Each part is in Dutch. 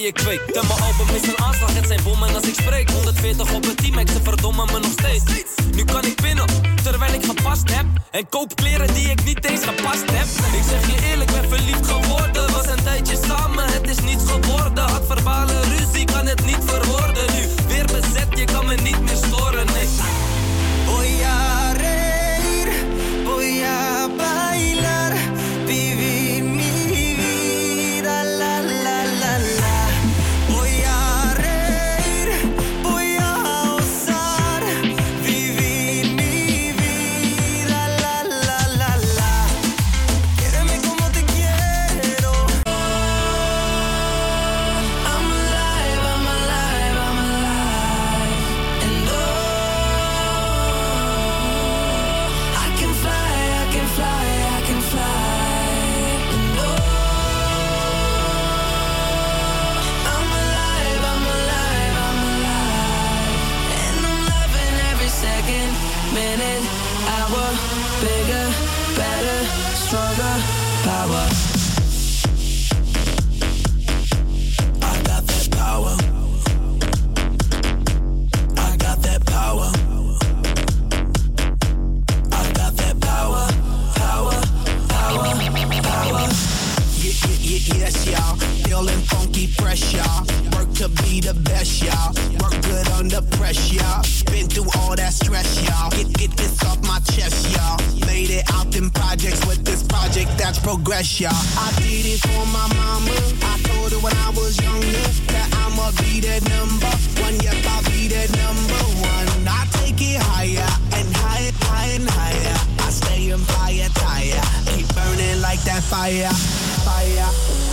je. En mijn album is een aanslag, het zijn bommen als ik spreek. 140 op het team, ik ze verdommen me nog steeds. Nu kan ik winnen, terwijl ik gepast heb. En koop kleren die ik niet eens gepast heb. Ik zeg je fire, fire,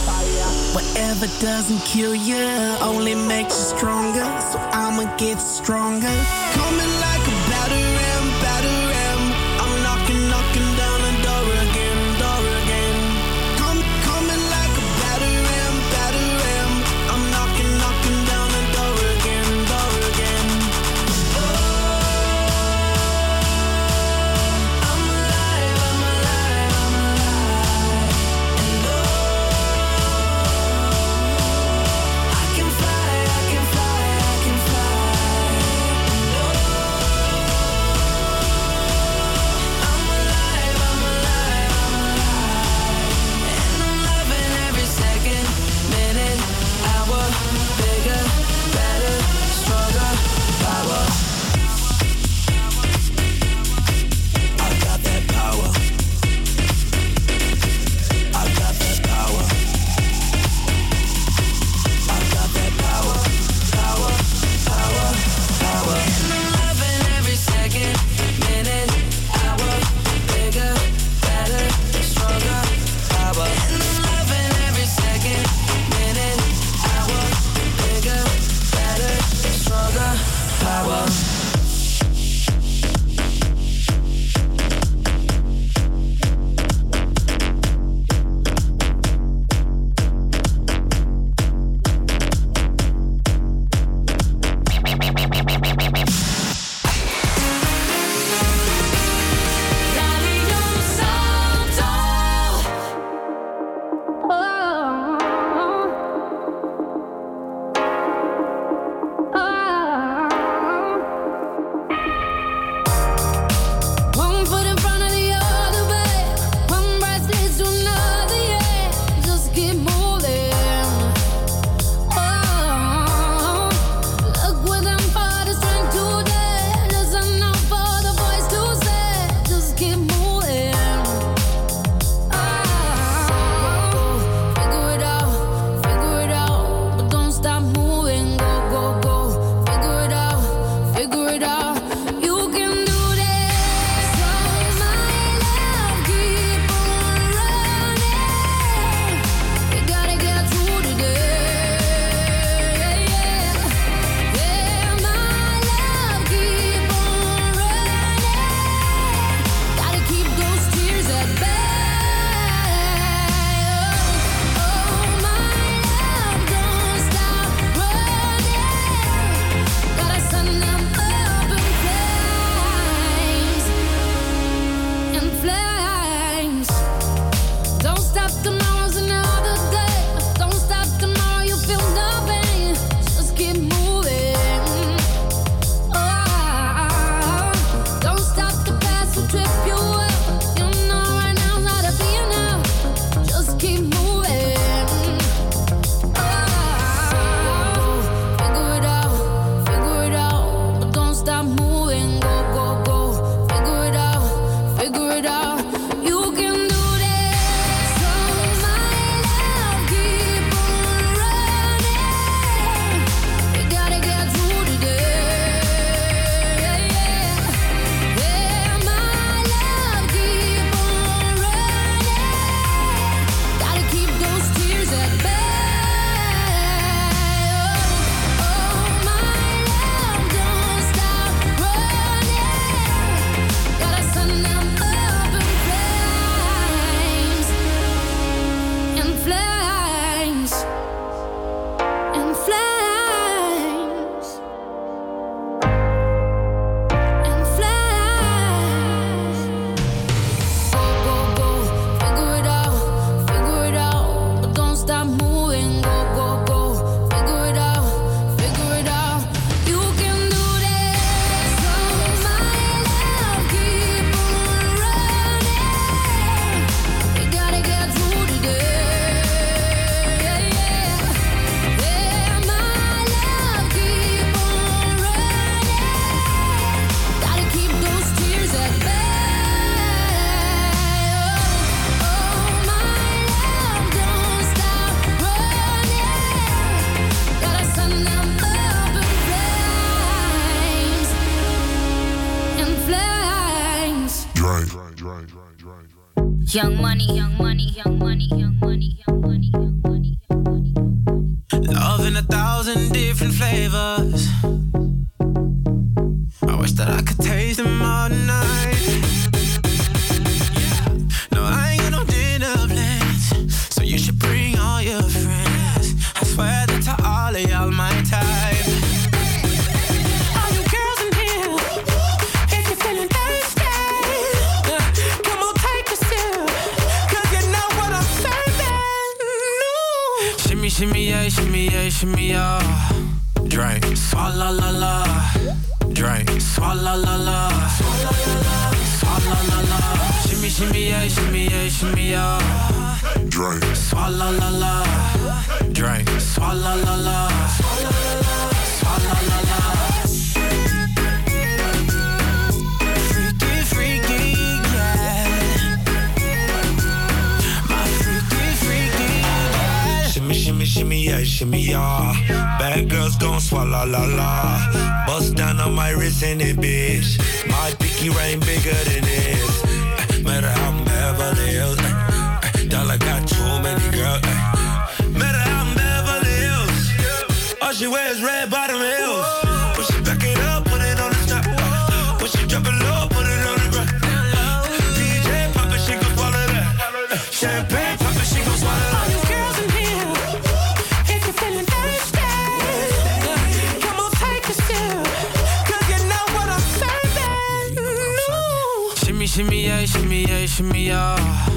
fire. Whatever doesn't kill you only makes you stronger. So I'ma get stronger. Coming like to all my type. All you girls in here, if you're feeling thirsty, uh, come on, take a sip, 'cause you know what I'm serving. Shimmy, shimmy, yeah, shimmy, yeah, shimmy, yeah. Drink, swalla la la. Drink, swalla la la. Swalla la la. Shimmy, shimmy, yeah, shimmy, yeah, shimmy, yeah. Drink, swalla la la. Drink, swalla la la. Swalla la la. Freaky, freaky, yeah. My freaky, freaky, yeah. Shimmy, shimmy, shimmy, yeah, shimmy, yeah. Bad girls gon' swallow la la. Bust down on my wrist in it, bitch. My pinky ring bigger than this. Matter how I'm Beverly Hills. Eh, Dollar got too many girls. eh. Matter how I'm Beverly Hills. All she wears red bottom heels. When she back it up, put it on the top. When she drop it low, put it on the ground. DJ pop it, she gon' swallow that. Champagne pop it, she gon' swallow that. All you girls in here, if you're feeling thirsty, come on, take a sip, 'cause you know what I'm serving. No. Shimmy, shimmy, yeah, shimmy, yeah, shimmy, yeah.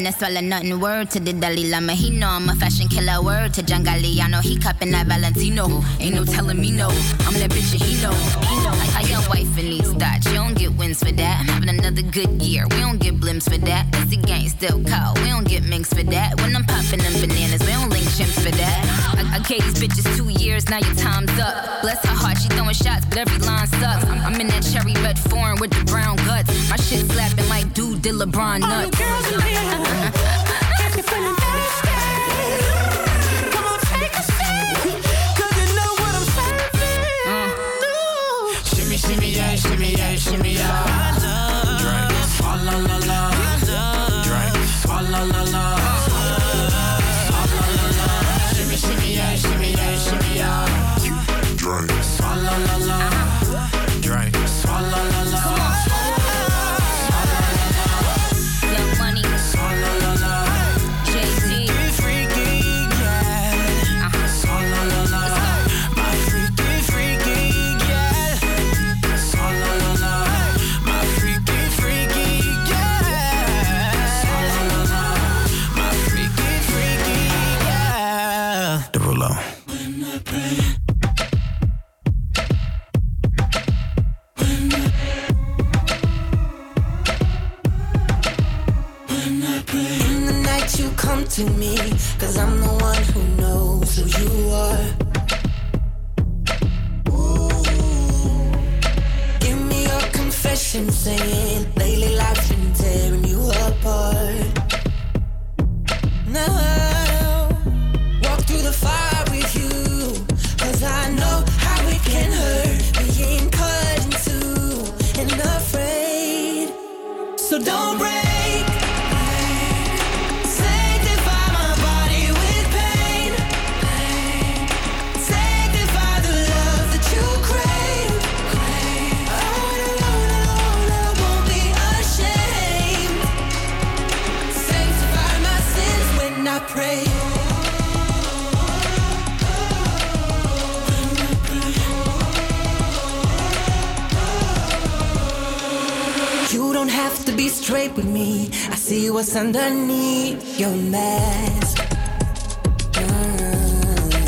no swallow nothing. Word to the Dalai Lama, he know I'm a fashion killer. Word to John Galliano, he cupping that Valentino. Ain't no telling me no, I'm that bitch and he know. He know. How your wife in these thoughts, you don't get wins for that. I'm having another good year, we don't get blimps for that. That's the gang still call, we don't get minks for that. When I'm popping them bananas, we don't link chimps for that. I, I gave these bitches two years, now your time's up. Bless her heart, she throwing shots, but every line sucks. I'm, I'm in that cherry red foreign with the brown guts. My shit slapping like dude did LeBron nuts. All you girls in here, cause I'm the one who knows who you are. Ooh. Give me your confession, saying lately have to be straight with me. I see what's underneath your mask. Mm.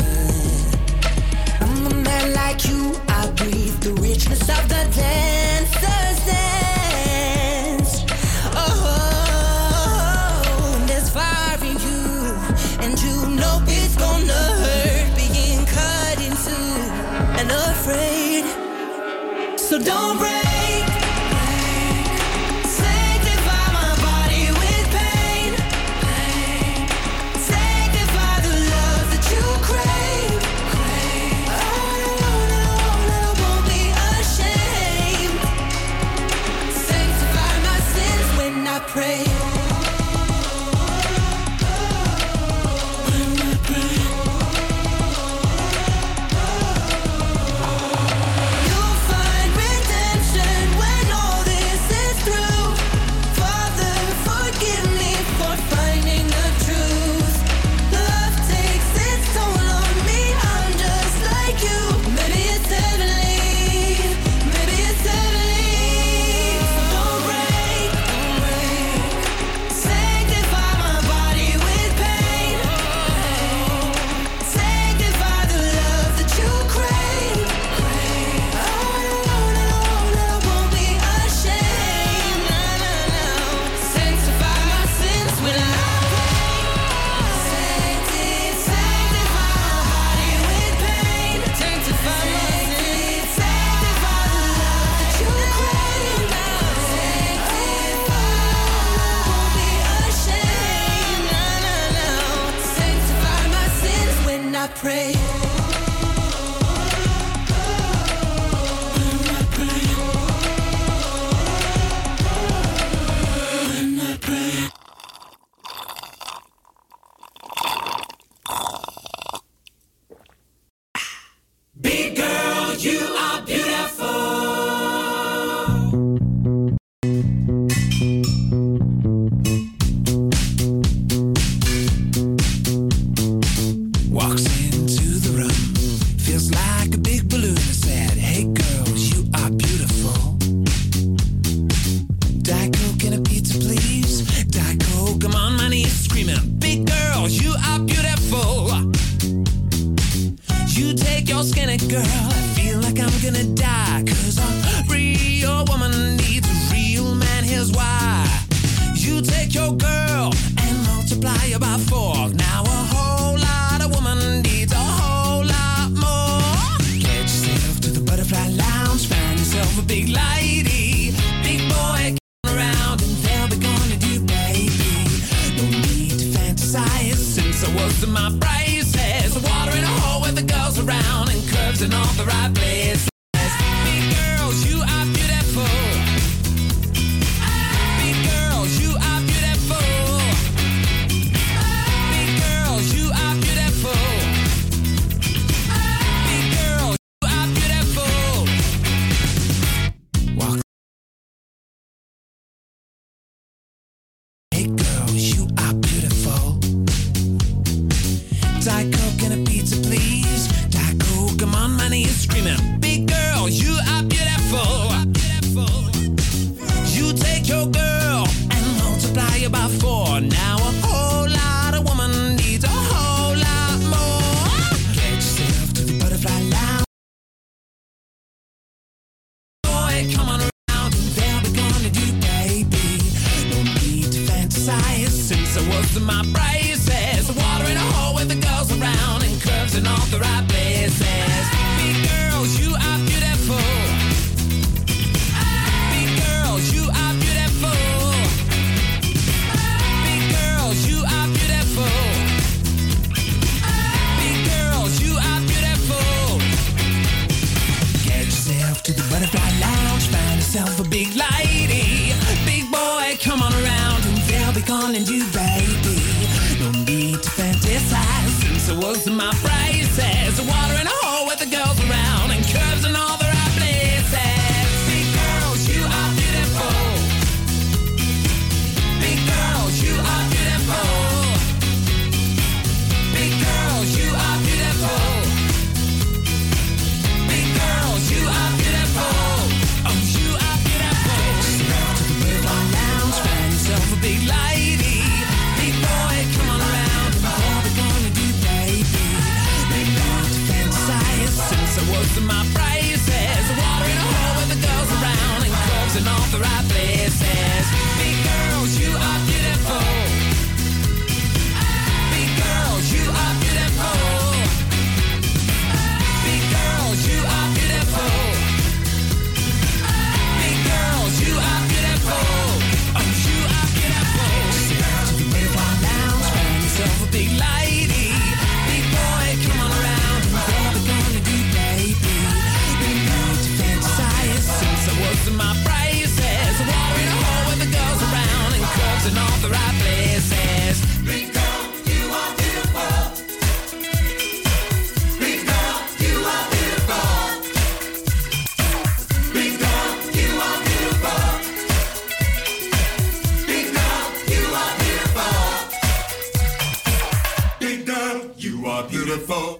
I'm a man like you. I breathe the richness of the dancer's dance. Oh, there's fire in you, and you know it's gonna hurt being cut in and afraid. So don't break. now by. Now a whole lot of woman needs a whole lot more. Get yourself to the butterfly lounge, find yourself a big lady, big boy around, and they'll be gonna do baby. No need to fantasize since I was in my braces. Water in a hole with the girls around and curves in all the right places. It was my braces, water in a hole with the girls around, and curves and all. beautiful.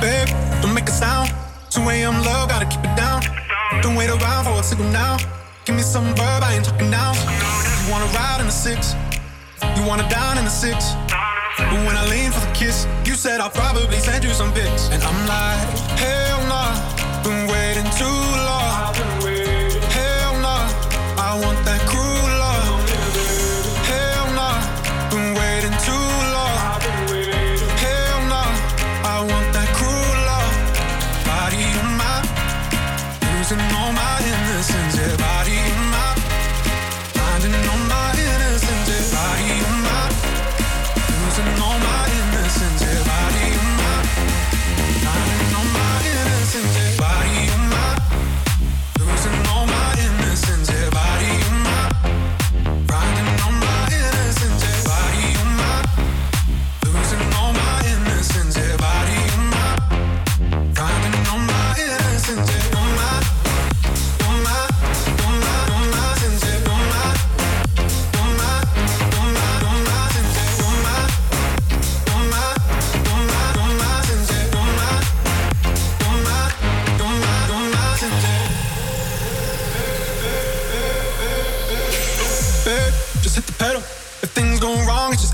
Babe, don't make a sound. 2 a.m. love, gotta keep it down. Don't wait around for a signal now. Give me some verb, I ain't talking now. You wanna ride in the six, you wanna dine in the six. But when I lean for the kiss, you said I'll probably send you some pics. And I'm like, hell nah, been waiting too long.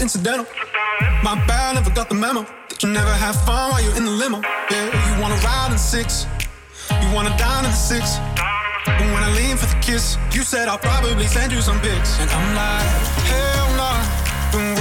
incidental. My bad, never got the memo. That you never have fun while you're in the limo. Yeah, you wanna ride in the six, you wanna dine in the six. But when I lean for the kiss, you said I'll probably send you some pics, and I'm like, hell no. Nah.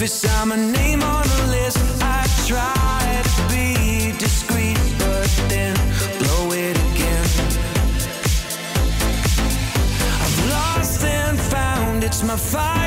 If I'm a name on a list, I try to be discreet, but then blow it again. I've lost and found, it's my fight.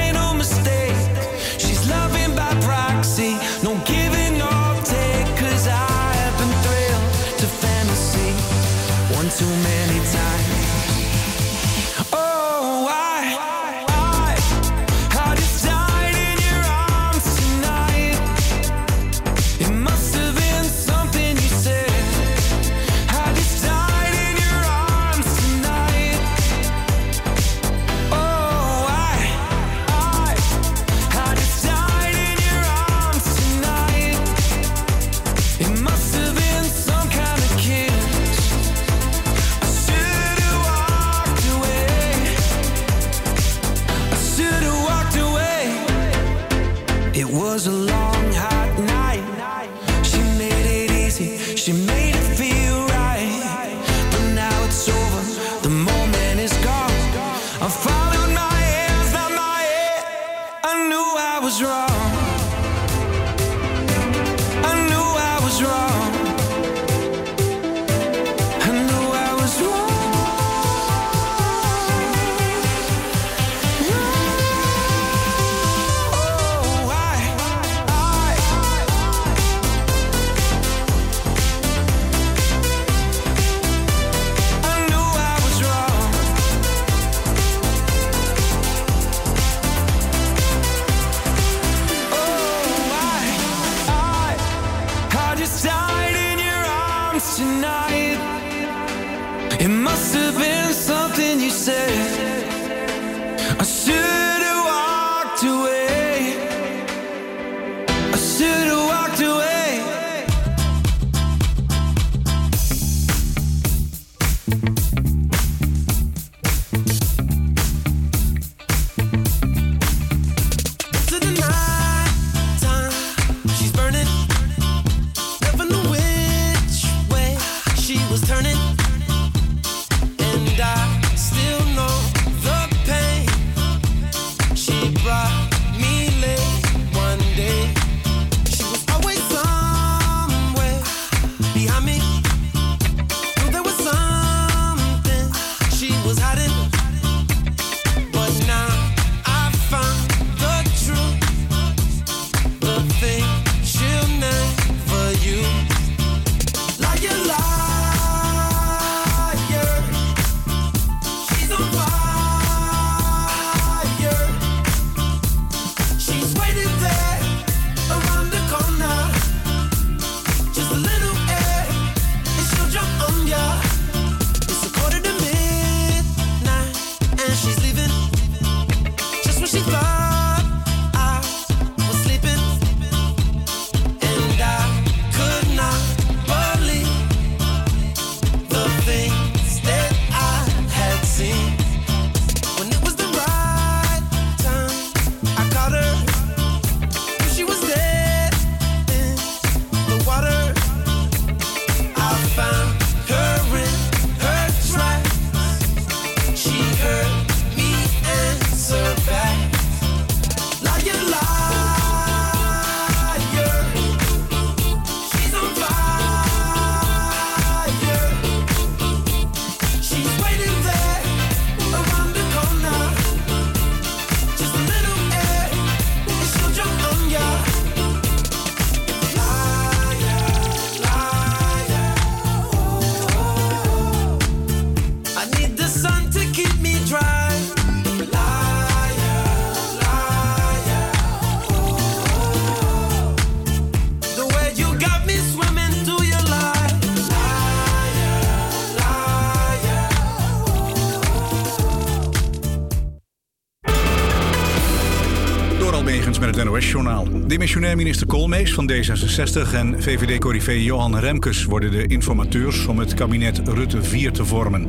Minister Kolmees van D66 en VVD-corrivé Johan Remkes worden de informateurs om het kabinet Rutte 4 te vormen.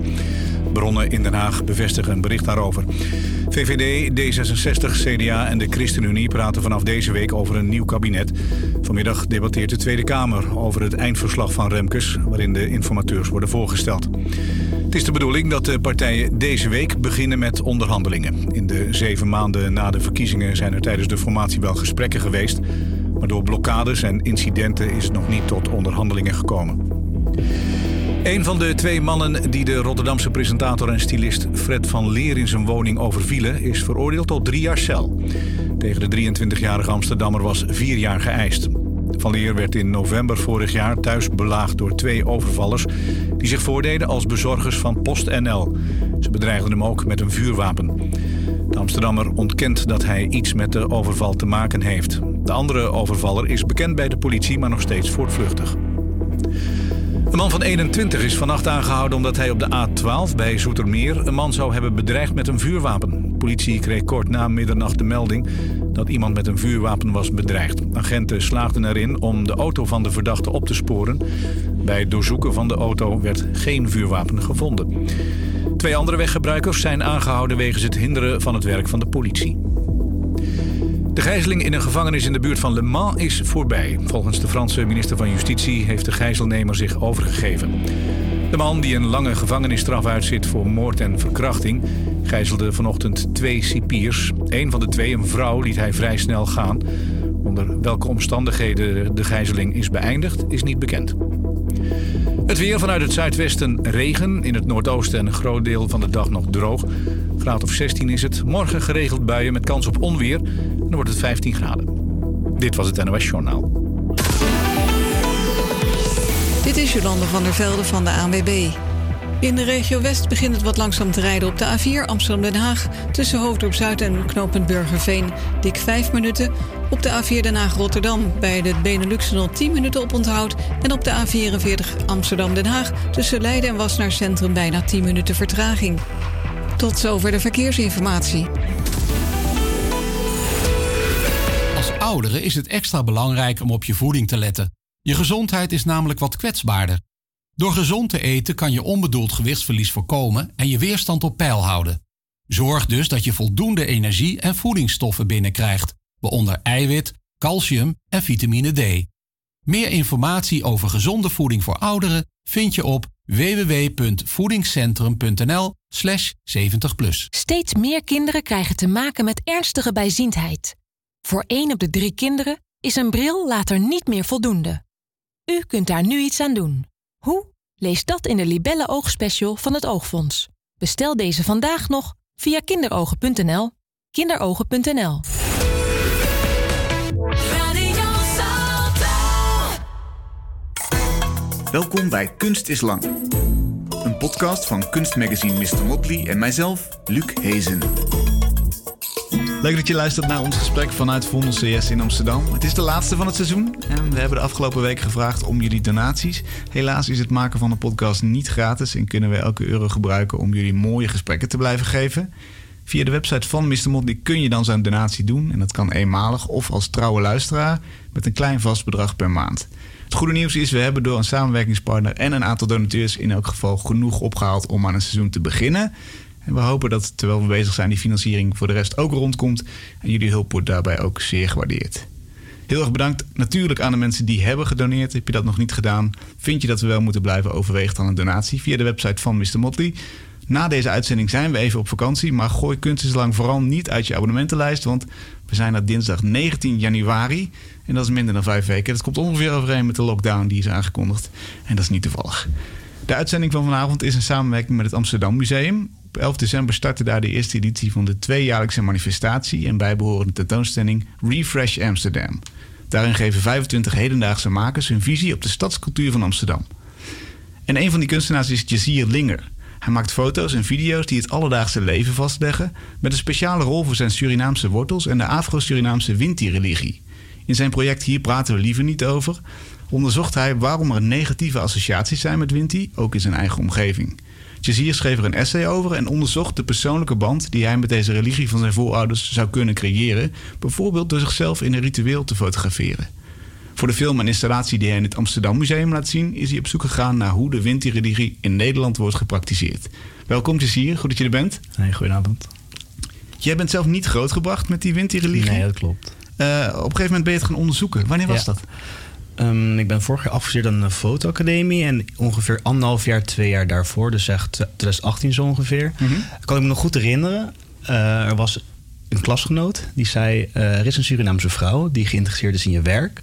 Bronnen in Den Haag bevestigen een bericht daarover. VVD, D66, CDA en de ChristenUnie praten vanaf deze week over een nieuw kabinet. Vanmiddag debatteert de Tweede Kamer over het eindverslag van Remkes, waarin de informateurs worden voorgesteld. Het is de bedoeling dat de partijen deze week beginnen met onderhandelingen. In de zeven maanden na de verkiezingen zijn er tijdens de formatie wel gesprekken geweest. Maar door blokkades en incidenten is het nog niet tot onderhandelingen gekomen. Een van de twee mannen die de Rotterdamse presentator en stylist Fred van Leer in zijn woning overvielen, is veroordeeld tot drie jaar cel. Tegen de 23-jarige Amsterdammer was vier jaar geëist. Van Leer werd in november vorig jaar thuis belaagd door twee overvallers die zich voordeden als bezorgers van PostNL. Ze bedreigden hem ook met een vuurwapen. De Amsterdammer ontkent dat hij iets met de overval te maken heeft. De andere overvaller is bekend bij de politie, maar nog steeds voortvluchtig. Een man van 21 is vannacht aangehouden omdat hij op de A12 bij Zoetermeer een man zou hebben bedreigd met een vuurwapen. De politie kreeg kort na middernacht de melding dat iemand met een vuurwapen was bedreigd. Agenten slaagden erin om de auto van de verdachte op te sporen. Bij het doorzoeken van de auto werd geen vuurwapen gevonden. Twee andere weggebruikers zijn aangehouden wegens het hinderen van het werk van de politie. De gijzeling in een gevangenis in de buurt van Le Mans is voorbij. Volgens de Franse minister van Justitie heeft de gijzelnemer zich overgegeven. De man die een lange gevangenisstraf uitzit voor moord en verkrachting... gijzelde vanochtend twee cipiers. Een van de twee, een vrouw, liet hij vrij snel gaan. Onder welke omstandigheden de gijzeling is beëindigd, is niet bekend. Het weer vanuit het zuidwesten regen. In het noordoosten en een groot deel van de dag nog droog. Graad of 16 is het. Morgen geregeld buien met kans op onweer. Wordt het 15 graden. Dit was het NOS Journaal. Dit is Jolande van der Velde van de ANWB. In de regio West begint het wat langzaam te rijden op de A4 Amsterdam-Den Haag... tussen Hoofddorp Zuid en knooppunt Burgerveen. Dik 5 minuten. Op de A4 Den Haag-Rotterdam bij de benelux 10 minuten op onthoud. En op de A44 Amsterdam-Den Haag tussen Leiden en Wassenaar Centrum... bijna 10 minuten vertraging. Tot zover de verkeersinformatie. Ouderen is het extra belangrijk om op je voeding te letten. Je gezondheid is namelijk wat kwetsbaarder. Door gezond te eten kan je onbedoeld gewichtsverlies voorkomen en je weerstand op peil houden. Zorg dus dat je voldoende energie en voedingsstoffen binnenkrijgt, waaronder eiwit, calcium en vitamine D. Meer informatie over gezonde voeding voor ouderen vind je op www.voedingscentrum.nl slash 70 Steeds meer kinderen krijgen te maken met ernstige bijziendheid. Voor 1 op de 3 kinderen is een bril later niet meer voldoende. U kunt daar nu iets aan doen. Hoe? Lees dat in de Libelle Oogspecial van het Oogfonds. Bestel deze vandaag nog via kinderogen.nl. Kinderogen.nl Welkom bij Kunst is Lang. Een podcast van kunstmagazine Mr. Motley en mijzelf, Luc Hezen. Leuk dat je luistert naar ons gesprek vanuit Vondel CS in Amsterdam. Het is de laatste van het seizoen en we hebben de afgelopen week gevraagd om jullie donaties. Helaas is het maken van de podcast niet gratis en kunnen we elke euro gebruiken om jullie mooie gesprekken te blijven geven. Via de website van Mr. Motley kun je dan zo'n donatie doen en dat kan eenmalig of als trouwe luisteraar met een klein vast bedrag per maand. Het goede nieuws is, we hebben door een samenwerkingspartner en een aantal donateurs in elk geval genoeg opgehaald om aan een seizoen te beginnen. En we hopen dat terwijl we bezig zijn, die financiering voor de rest ook rondkomt. En jullie hulp wordt daarbij ook zeer gewaardeerd. Heel erg bedankt natuurlijk aan de mensen die hebben gedoneerd. Heb je dat nog niet gedaan? Vind je dat we wel moeten blijven overwegen dan een donatie via de website van Mr. Motley? Na deze uitzending zijn we even op vakantie, maar gooi kunst lang vooral niet uit je abonnementenlijst, want we zijn er dinsdag 19 januari en dat is minder dan vijf weken. Dat komt ongeveer overeen met de lockdown die is aangekondigd en dat is niet toevallig. De uitzending van vanavond is een samenwerking met het Amsterdam Museum. Op 11 december startte daar de eerste editie van de tweejaarlijkse manifestatie en bijbehorende tentoonstelling Refresh Amsterdam. Daarin geven 25 hedendaagse makers hun visie op de stadscultuur van Amsterdam. En een van die kunstenaars is Jazier Linger. Hij maakt foto's en video's die het alledaagse leven vastleggen, met een speciale rol voor zijn Surinaamse wortels en de Afro-Surinaamse Winti-religie. In zijn project Hier praten we liever niet over, onderzocht hij waarom er negatieve associaties zijn met Winti, ook in zijn eigen omgeving. Jazier schreef er een essay over en onderzocht de persoonlijke band die hij met deze religie van zijn voorouders zou kunnen creëren, bijvoorbeeld door zichzelf in een ritueel te fotograferen. Voor de film en installatie die hij in het Amsterdam Museum laat zien, is hij op zoek gegaan naar hoe de Winti-religie in Nederland wordt gepraktiseerd. Welkom Jazier, goed dat je er bent. Hey, goedenavond. Jij bent zelf niet grootgebracht met die Winti-religie? Nee, dat klopt. Uh, op een gegeven moment ben je het gaan onderzoeken. Wanneer was Ja. dat? Ehm, ik ben vorig jaar afgestudeerd aan de fotoacademie. En ongeveer anderhalf jaar, twee jaar daarvoor, dus echt 2018 zo ongeveer, Mhm. kan ik me nog goed herinneren. Eh, er was een klasgenoot die zei: eh, Er is een Surinaamse vrouw die geïnteresseerd is in je werk.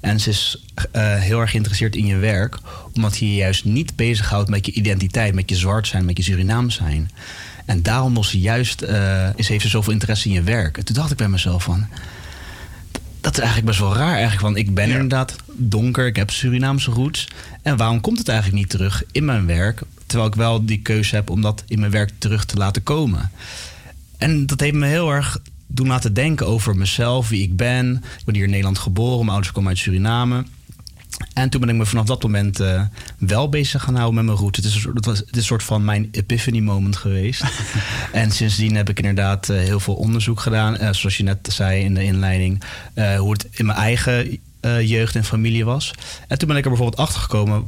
En ze is eh, heel erg geïnteresseerd in je werk, omdat je je juist niet bezighoudt met je identiteit, met je zwart zijn, met je Surinaam zijn. En daarom was ze juist, is, heeft ze zoveel interesse in je werk. En toen dacht ik bij mezelf van, dat is eigenlijk best wel raar. Eigenlijk, want ik ben inderdaad donker, ik heb Surinaamse roots. En waarom komt het eigenlijk niet terug in mijn werk? Terwijl ik wel die keuze heb om dat in mijn werk terug te laten komen. En dat heeft me heel erg doen laten denken over mezelf, wie ik ben. Ik ben hier in Nederland geboren, mijn ouders komen uit Suriname. En toen ben ik me vanaf dat moment eh, wel bezig gaan houden met mijn roots. Het is, een soort- het, was, het is een soort van mijn epiphany moment geweest. en sindsdien heb ik inderdaad eh, heel veel onderzoek gedaan. Eh, zoals je net zei in de inleiding. hoe het in mijn eigen jeugd en familie was. En toen ben ik er bijvoorbeeld achter gekomen.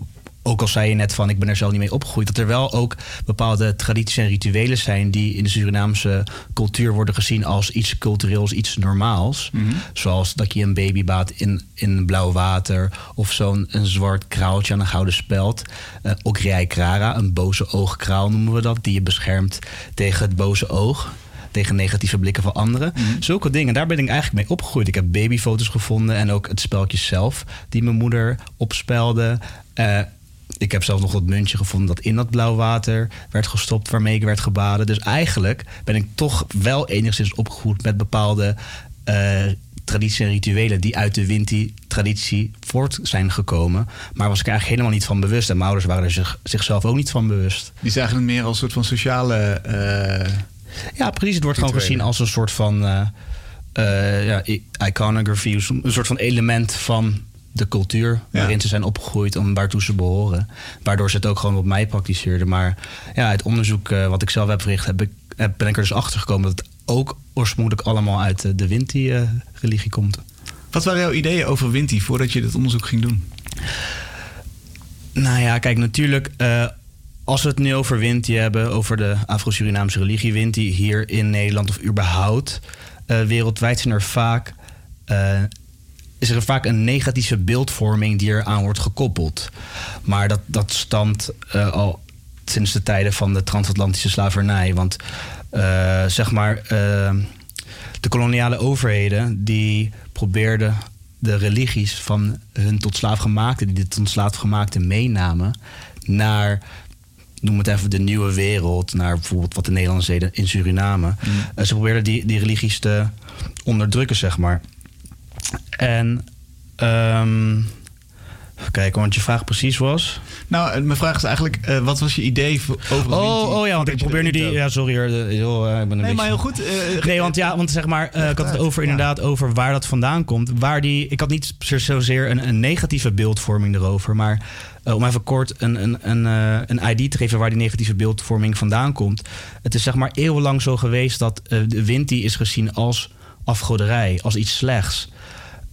Ook al zei je net van ik ben er zelf niet mee opgegroeid. Dat er wel ook bepaalde tradities en rituelen zijn. die in de Surinaamse cultuur worden gezien als iets cultureels, iets normaals. Zoals dat je een baby baat in, in blauw water. Of zo'n een zwart kraaltje aan een gouden speld. Eh Okriai Krara, een boze oogkraal noemen we dat. Die je beschermt tegen het boze oog. Tegen negatieve blikken van anderen. Zulke dingen, daar ben ik eigenlijk mee opgegroeid. Ik heb babyfoto's gevonden en ook het speltje zelf die mijn moeder opspelde. Eh, ik heb zelfs nog dat muntje gevonden dat in dat blauw water werd gestopt waarmee ik werd gebaden. Dus eigenlijk ben ik toch wel enigszins opgegroeid met bepaalde eh, tradities en rituelen die uit de Winti-traditie voort zijn gekomen. Maar was ik eigenlijk helemaal niet van bewust. En mijn ouders waren er zich, zichzelf ook niet van bewust. Die zagen het meer als een soort van sociale... eh, Ja, precies. Het wordt gewoon gezien als een soort van eh, ja, iconography. Een soort van element van de cultuur waarin ze zijn opgegroeid en waartoe ze behoren. Waardoor ze het ook gewoon op mij prakticeerden. Maar ja, het onderzoek eh, wat ik zelf heb verricht, heb ik, heb, ben ik er dus achter gekomen dat het ook oorspronkelijk allemaal uit eh, de Winti-religie komt. Wat waren jouw ideeën over Winti voordat je dit onderzoek ging doen? Nou ja, kijk, natuurlijk, eh, als we het nu over Winti hebben, over de Afro-Surinaamse religie Winti hier in Nederland of überhaupt eh, wereldwijd, zijn er vaak, eh, is er vaak een negatieve beeldvorming die eraan wordt gekoppeld. Maar dat, dat stamt eh, al sinds de tijden van de transatlantische slavernij. Want eh, zeg maar, eh, de koloniale overheden die probeerden de religies van hun tot slaafgemaakten, die dit tot slaafgemaakten meenamen, naar, noem het even, de nieuwe wereld, naar bijvoorbeeld wat de Nederlanders deden in Suriname. Eh, ze probeerden die, die religies te onderdrukken, zeg maar. En, ehm even kijken, want je vraag precies was. Nou, eh, mijn vraag is eigenlijk, eh, wat was je idee over? Oh, oh ja, want ik probeer nu die. Ja, sorry hoor. eh, ik ben een Nee, beetje- maar heel goed. eh, nee, want ja, want zeg maar, eh, ik had het over inderdaad over waar dat vandaan komt. Waar die, ik had niet zo- zozeer een, een negatieve beeldvorming erover, maar eh, om even kort een, een, een, eh, een ID te geven waar die negatieve beeldvorming vandaan komt. Het is zeg maar eeuwenlang zo geweest dat eh, de Winti is gezien als afgoderij, als iets slechts.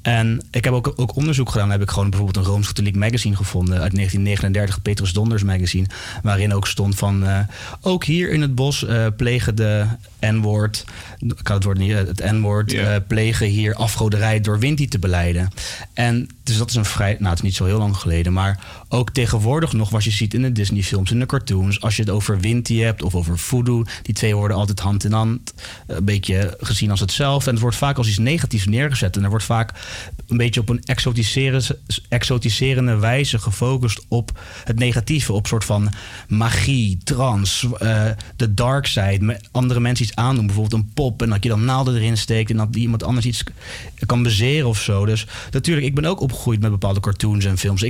En ik heb ook, ook onderzoek gedaan. Dan heb ik gewoon bijvoorbeeld een Rooms-Katholiek magazine gevonden uit 1939, het Petrus Donders magazine. Waarin ook stond van, eh, ook hier in het bos eh, plegen de N-woord, ik kan het woord niet, eh, het N-woord, plegen hier afgoderij door Winti te beleiden. En dus dat is een vrij, nou het is niet zo heel lang geleden, maar ook tegenwoordig nog, wat je ziet in de Disney films, in de cartoons, als je het over Winti hebt of over voodoo, die twee worden altijd hand in hand, eh, een beetje gezien als hetzelfde. En het wordt vaak als iets negatiefs neergezet. En er wordt vaak een beetje op een exotiserende, wijze gefocust op het negatieve. Op soort van magie, trance, eh, de dark side. me- Andere mensen iets aandoen, bijvoorbeeld een pop. En dat je dan naalden erin steekt en dat iemand anders iets kan bezeren of zo. Dus natuurlijk, ik ben ook opgegroeid met bepaalde cartoons en films.